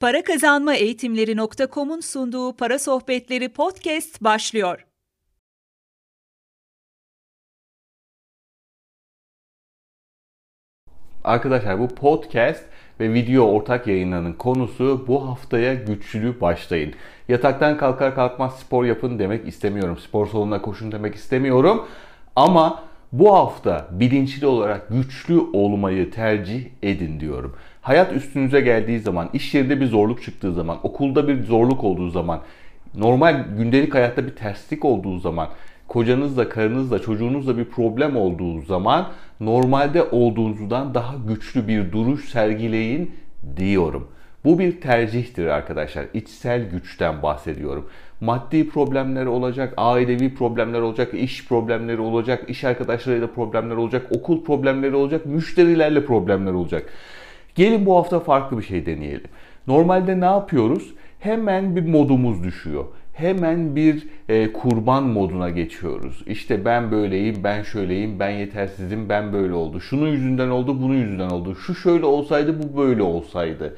Para Kazanma Eğitimleri.com'un sunduğu Para Sohbetleri podcast başlıyor. Arkadaşlar bu podcast ve video ortak yayınlarının konusu bu haftaya güçlü başlayın. Yataktan kalkar kalkmaz spor yapın demek istemiyorum. Spor salonuna koşun demek istemiyorum. Ama bu hafta bilinçli olarak güçlü olmayı tercih edin diyorum. Hayat üstünüze geldiği zaman, iş yerinde bir zorluk çıktığı zaman, okulda bir zorluk olduğu zaman, normal gündelik hayatta bir terslik olduğu zaman, kocanızla, karınızla, çocuğunuzla bir problem olduğu zaman normalde olduğunuzdan daha güçlü bir duruş sergileyin diyorum. Bu bir tercihtir arkadaşlar. İçsel güçten bahsediyorum. Maddi problemler olacak, ailevi problemler olacak, iş problemleri olacak, iş arkadaşlarıyla problemler olacak, okul problemleri olacak, müşterilerle problemler olacak. Gelin bu hafta farklı bir şey deneyelim. Normalde ne yapıyoruz? Hemen bir modumuz düşüyor. Hemen bir e, kurban moduna geçiyoruz. İşte ben böyleyim, ben şöyleyim, ben yetersizim, ben böyle oldu. Şunun yüzünden oldu, bunun yüzünden oldu. Şu şöyle olsaydı, bu böyle olsaydı.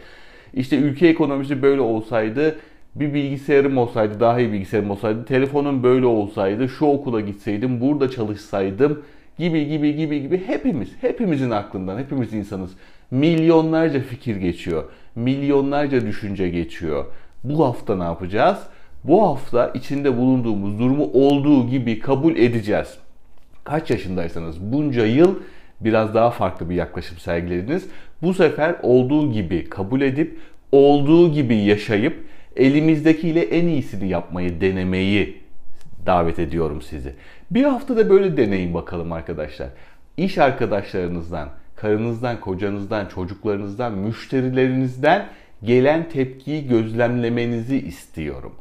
İşte ülke ekonomisi böyle olsaydı, bir bilgisayarım olsaydı, daha iyi bilgisayarım olsaydı, telefonum böyle olsaydı, şu okula gitseydim, burada çalışsaydım gibi gibi gibi gibi hepimiz, hepimizin aklından, hepimiz insanız. Milyonlarca fikir geçiyor. Milyonlarca düşünce geçiyor. Bu hafta ne yapacağız? Bu hafta içinde bulunduğumuz durumu olduğu gibi kabul edeceğiz. Kaç yaşındaysanız bunca yıl biraz daha farklı bir yaklaşım sergilediniz. Bu sefer olduğu gibi kabul edip olduğu gibi yaşayıp elimizdekiyle en iyisini yapmayı denemeyi davet ediyorum sizi. Bir haftada böyle deneyin bakalım arkadaşlar. İş arkadaşlarınızdan, karınızdan, kocanızdan, çocuklarınızdan, müşterilerinizden gelen tepkiyi gözlemlemenizi istiyorum.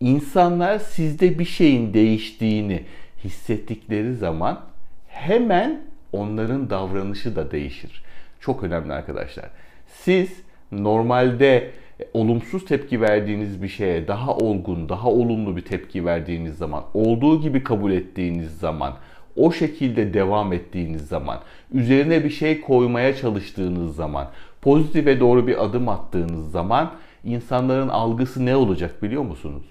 İnsanlar sizde bir şeyin değiştiğini hissettikleri zaman hemen onların davranışı da değişir. Çok önemli arkadaşlar. Siz normalde olumsuz tepki verdiğiniz bir şeye daha olgun, daha olumlu bir tepki verdiğiniz zaman, olduğu gibi kabul ettiğiniz zaman, o şekilde devam ettiğiniz zaman, üzerine bir şey koymaya çalıştığınız zaman, pozitife doğru bir adım attığınız zaman insanların algısı ne olacak biliyor musunuz?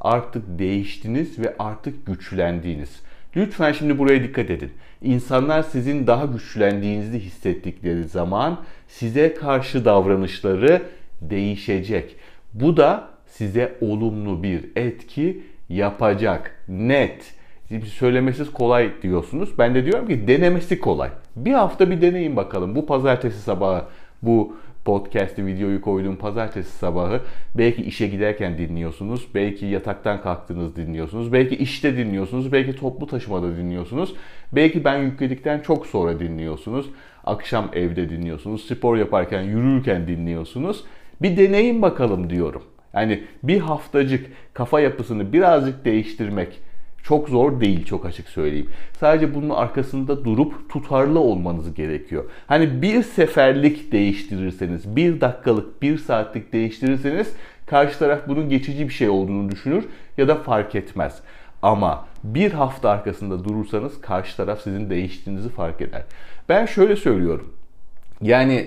Artık değiştiniz ve artık güçlendiğiniz. Lütfen şimdi buraya dikkat edin. İnsanlar sizin daha güçlendiğinizi hissettikleri zaman size karşı davranışları değişecek. Bu da size olumlu bir etki yapacak. Net. Şimdi söylemesi kolay diyorsunuz. Ben de diyorum ki denemesi kolay. Bir hafta bir deneyin bakalım. Bu pazartesi sabahı bu podcast'i, videoyu koyduğum pazartesi sabahı belki işe giderken dinliyorsunuz, belki yataktan kalktınız dinliyorsunuz, belki işte dinliyorsunuz, belki toplu taşımada dinliyorsunuz, belki ben yükledikten çok sonra dinliyorsunuz, akşam evde dinliyorsunuz, spor yaparken, yürürken dinliyorsunuz. Bir deneyin bakalım diyorum. Yani bir haftacık kafa yapısını birazcık değiştirmek çok zor değil çok açık söyleyeyim. Sadece bunun arkasında durup tutarlı olmanız gerekiyor. Hani bir seferlik değiştirirseniz, bir dakikalık, bir saatlik değiştirirseniz karşı taraf bunun geçici bir şey olduğunu düşünür ya da fark etmez. Ama bir hafta arkasında durursanız karşı taraf sizin değiştiğinizi fark eder. Ben şöyle söylüyorum. Yani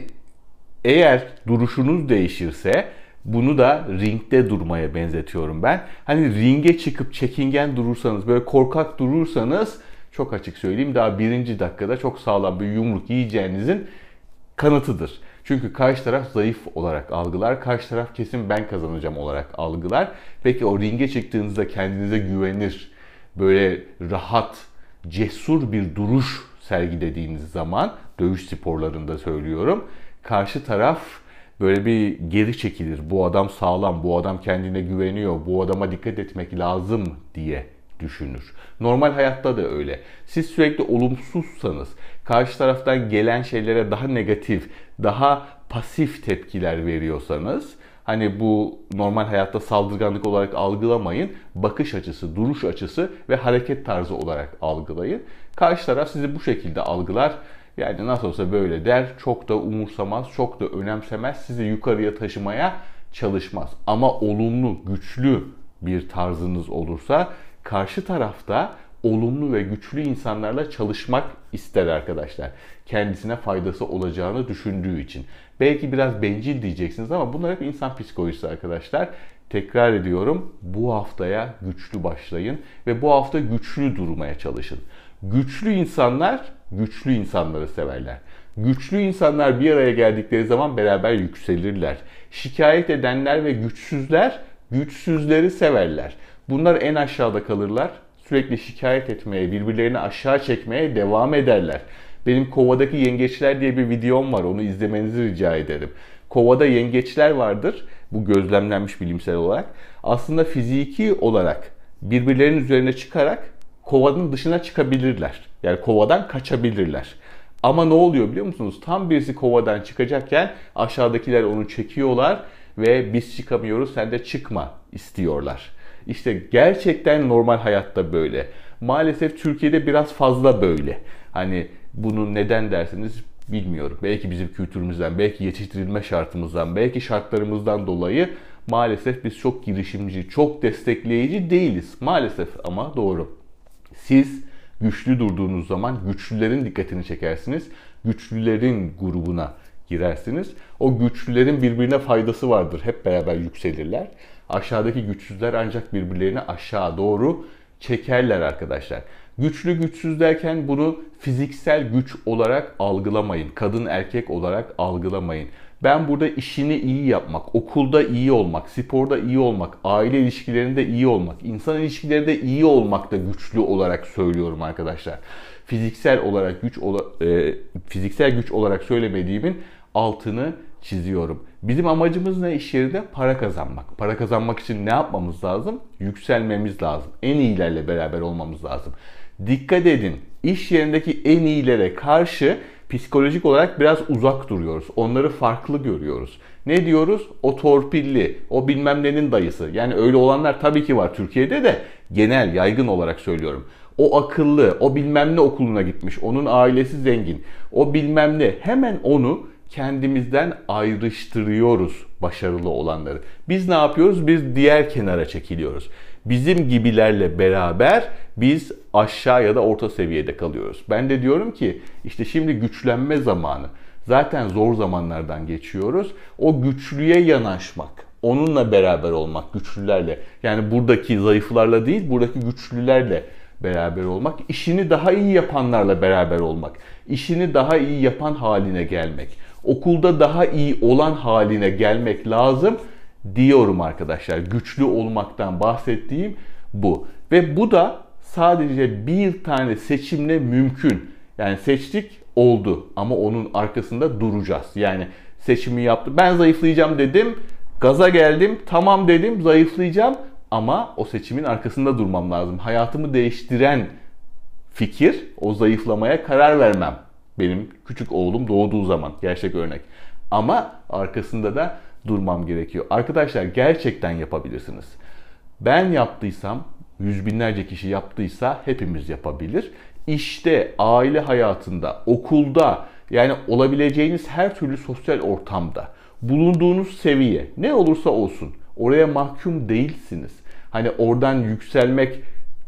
eğer duruşunuz değişirse bunu da ringde durmaya benzetiyorum ben. Hani ringe çıkıp çekingen durursanız, böyle korkak durursanız çok açık söyleyeyim daha birinci dakikada çok sağlam bir yumruk yiyeceğinizin kanıtıdır. Çünkü karşı taraf zayıf olarak algılar. Karşı taraf kesin ben kazanacağım olarak algılar. Peki o ringe çıktığınızda kendinize güvenir, böyle rahat, cesur bir duruş sergilediğiniz zaman, dövüş sporlarında söylüyorum, karşı taraf böyle bir geri çekilir. Bu adam sağlam, bu adam kendine güveniyor, bu adama dikkat etmek lazım diye düşünür. Normal hayatta da öyle. Siz sürekli olumsuzsanız, karşı taraftan gelen şeylere daha negatif, daha pasif tepkiler veriyorsanız, hani bu normal hayatta saldırganlık olarak algılamayın. Bakış açısı, duruş açısı ve hareket tarzı olarak algılayın. Karşı taraf sizi bu şekilde algılar yani nasıl olsa böyle der, çok da umursamaz, çok da önemsemez, sizi yukarıya taşımaya çalışmaz. Ama olumlu, güçlü bir tarzınız olursa karşı tarafta olumlu ve güçlü insanlarla çalışmak ister arkadaşlar. Kendisine faydası olacağını düşündüğü için. Belki biraz bencil diyeceksiniz ama bunlar hep insan psikolojisi arkadaşlar. Tekrar ediyorum bu haftaya güçlü başlayın ve bu hafta güçlü durmaya çalışın. Güçlü insanlar güçlü insanları severler. Güçlü insanlar bir araya geldikleri zaman beraber yükselirler. Şikayet edenler ve güçsüzler güçsüzleri severler. Bunlar en aşağıda kalırlar. Sürekli şikayet etmeye, birbirlerini aşağı çekmeye devam ederler. Benim Kova'daki Yengeçler diye bir videom var. Onu izlemenizi rica ederim. Kovada yengeçler vardır. Bu gözlemlenmiş bilimsel olarak. Aslında fiziki olarak birbirlerinin üzerine çıkarak kovanın dışına çıkabilirler. Yani kovadan kaçabilirler. Ama ne oluyor biliyor musunuz? Tam birisi kovadan çıkacakken aşağıdakiler onu çekiyorlar ve biz çıkamıyoruz sen de çıkma istiyorlar. İşte gerçekten normal hayatta böyle. Maalesef Türkiye'de biraz fazla böyle. Hani bunu neden derseniz bilmiyorum. Belki bizim kültürümüzden, belki yetiştirilme şartımızdan, belki şartlarımızdan dolayı maalesef biz çok girişimci, çok destekleyici değiliz. Maalesef ama doğru. Siz güçlü durduğunuz zaman güçlülerin dikkatini çekersiniz. Güçlülerin grubuna girersiniz. O güçlülerin birbirine faydası vardır. Hep beraber yükselirler. Aşağıdaki güçsüzler ancak birbirlerini aşağı doğru çekerler arkadaşlar. Güçlü güçsüz derken bunu fiziksel güç olarak algılamayın. Kadın erkek olarak algılamayın. Ben burada işini iyi yapmak, okulda iyi olmak, sporda iyi olmak, aile ilişkilerinde iyi olmak, insan ilişkilerinde iyi olmak da güçlü olarak söylüyorum arkadaşlar. Fiziksel olarak güç e, fiziksel güç olarak söylemediğimin altını çiziyorum. Bizim amacımız ne iş yerinde? Para kazanmak. Para kazanmak için ne yapmamız lazım? Yükselmemiz lazım. En iyilerle beraber olmamız lazım. Dikkat edin. İş yerindeki en iyilere karşı psikolojik olarak biraz uzak duruyoruz. Onları farklı görüyoruz. Ne diyoruz? O torpilli, o bilmem nenin dayısı. Yani öyle olanlar tabii ki var Türkiye'de de genel, yaygın olarak söylüyorum. O akıllı, o bilmem ne okuluna gitmiş, onun ailesi zengin, o bilmem ne. Hemen onu kendimizden ayrıştırıyoruz başarılı olanları. Biz ne yapıyoruz? Biz diğer kenara çekiliyoruz. Bizim gibilerle beraber biz aşağı ya da orta seviyede kalıyoruz. Ben de diyorum ki işte şimdi güçlenme zamanı. Zaten zor zamanlardan geçiyoruz. O güçlüye yanaşmak, onunla beraber olmak, güçlülerle. Yani buradaki zayıflarla değil, buradaki güçlülerle beraber olmak, işini daha iyi yapanlarla beraber olmak, işini daha iyi yapan haline gelmek, okulda daha iyi olan haline gelmek lazım diyorum arkadaşlar. Güçlü olmaktan bahsettiğim bu. Ve bu da sadece bir tane seçimle mümkün. Yani seçtik oldu ama onun arkasında duracağız. Yani seçimi yaptım. Ben zayıflayacağım dedim. Gaza geldim. Tamam dedim zayıflayacağım ama o seçimin arkasında durmam lazım. Hayatımı değiştiren fikir o zayıflamaya karar vermem. Benim küçük oğlum doğduğu zaman gerçek örnek. Ama arkasında da durmam gerekiyor. Arkadaşlar gerçekten yapabilirsiniz. Ben yaptıysam, yüz binlerce kişi yaptıysa hepimiz yapabilir. İşte aile hayatında, okulda yani olabileceğiniz her türlü sosyal ortamda bulunduğunuz seviye ne olursa olsun oraya mahkum değilsiniz. Hani oradan yükselmek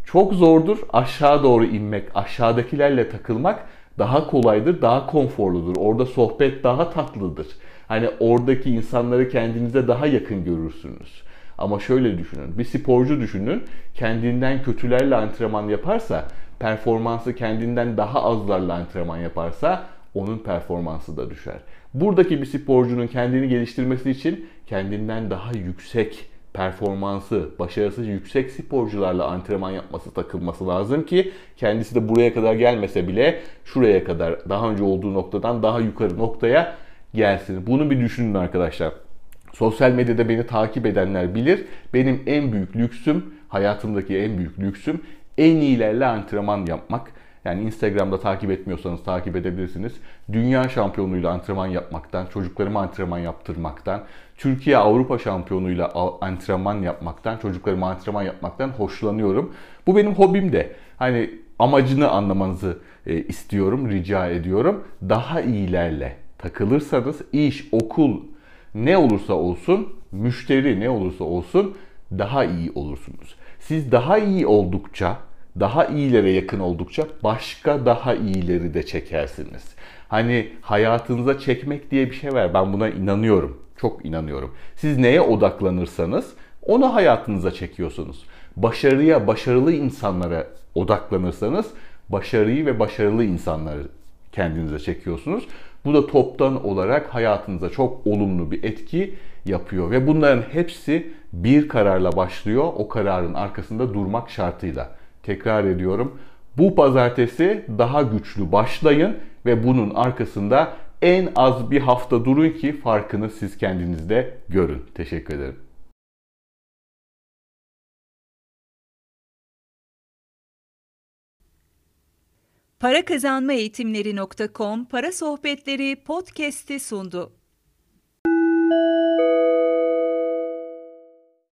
çok zordur. Aşağı doğru inmek, aşağıdakilerle takılmak daha kolaydır, daha konforludur. Orada sohbet daha tatlıdır. Hani oradaki insanları kendinize daha yakın görürsünüz. Ama şöyle düşünün. Bir sporcu düşünün. Kendinden kötülerle antrenman yaparsa, performansı kendinden daha azlarla antrenman yaparsa onun performansı da düşer. Buradaki bir sporcunun kendini geliştirmesi için kendinden daha yüksek performansı, başarısı yüksek sporcularla antrenman yapması, takılması lazım ki kendisi de buraya kadar gelmese bile şuraya kadar daha önce olduğu noktadan daha yukarı noktaya gelsin. Bunu bir düşünün arkadaşlar. Sosyal medyada beni takip edenler bilir. Benim en büyük lüksüm, hayatımdaki en büyük lüksüm en iyilerle antrenman yapmak. Yani Instagram'da takip etmiyorsanız takip edebilirsiniz. Dünya şampiyonuyla antrenman yapmaktan, çocuklarıma antrenman yaptırmaktan, Türkiye Avrupa şampiyonuyla antrenman yapmaktan, çocuklarıma antrenman yapmaktan hoşlanıyorum. Bu benim hobim de. Hani amacını anlamanızı e, istiyorum, rica ediyorum. Daha iyilerle takılırsanız iş, okul ne olursa olsun, müşteri ne olursa olsun daha iyi olursunuz. Siz daha iyi oldukça daha iyilere yakın oldukça başka daha iyileri de çekersiniz. Hani hayatınıza çekmek diye bir şey var. Ben buna inanıyorum. Çok inanıyorum. Siz neye odaklanırsanız onu hayatınıza çekiyorsunuz. Başarıya, başarılı insanlara odaklanırsanız başarıyı ve başarılı insanları kendinize çekiyorsunuz. Bu da toptan olarak hayatınıza çok olumlu bir etki yapıyor ve bunların hepsi bir kararla başlıyor. O kararın arkasında durmak şartıyla. Tekrar ediyorum. Bu pazartesi daha güçlü başlayın ve bunun arkasında en az bir hafta durun ki farkını siz kendinizde görün. Teşekkür ederim. Para Kazanma Eğitimleri.com Para Sohbetleri podcast'i sundu.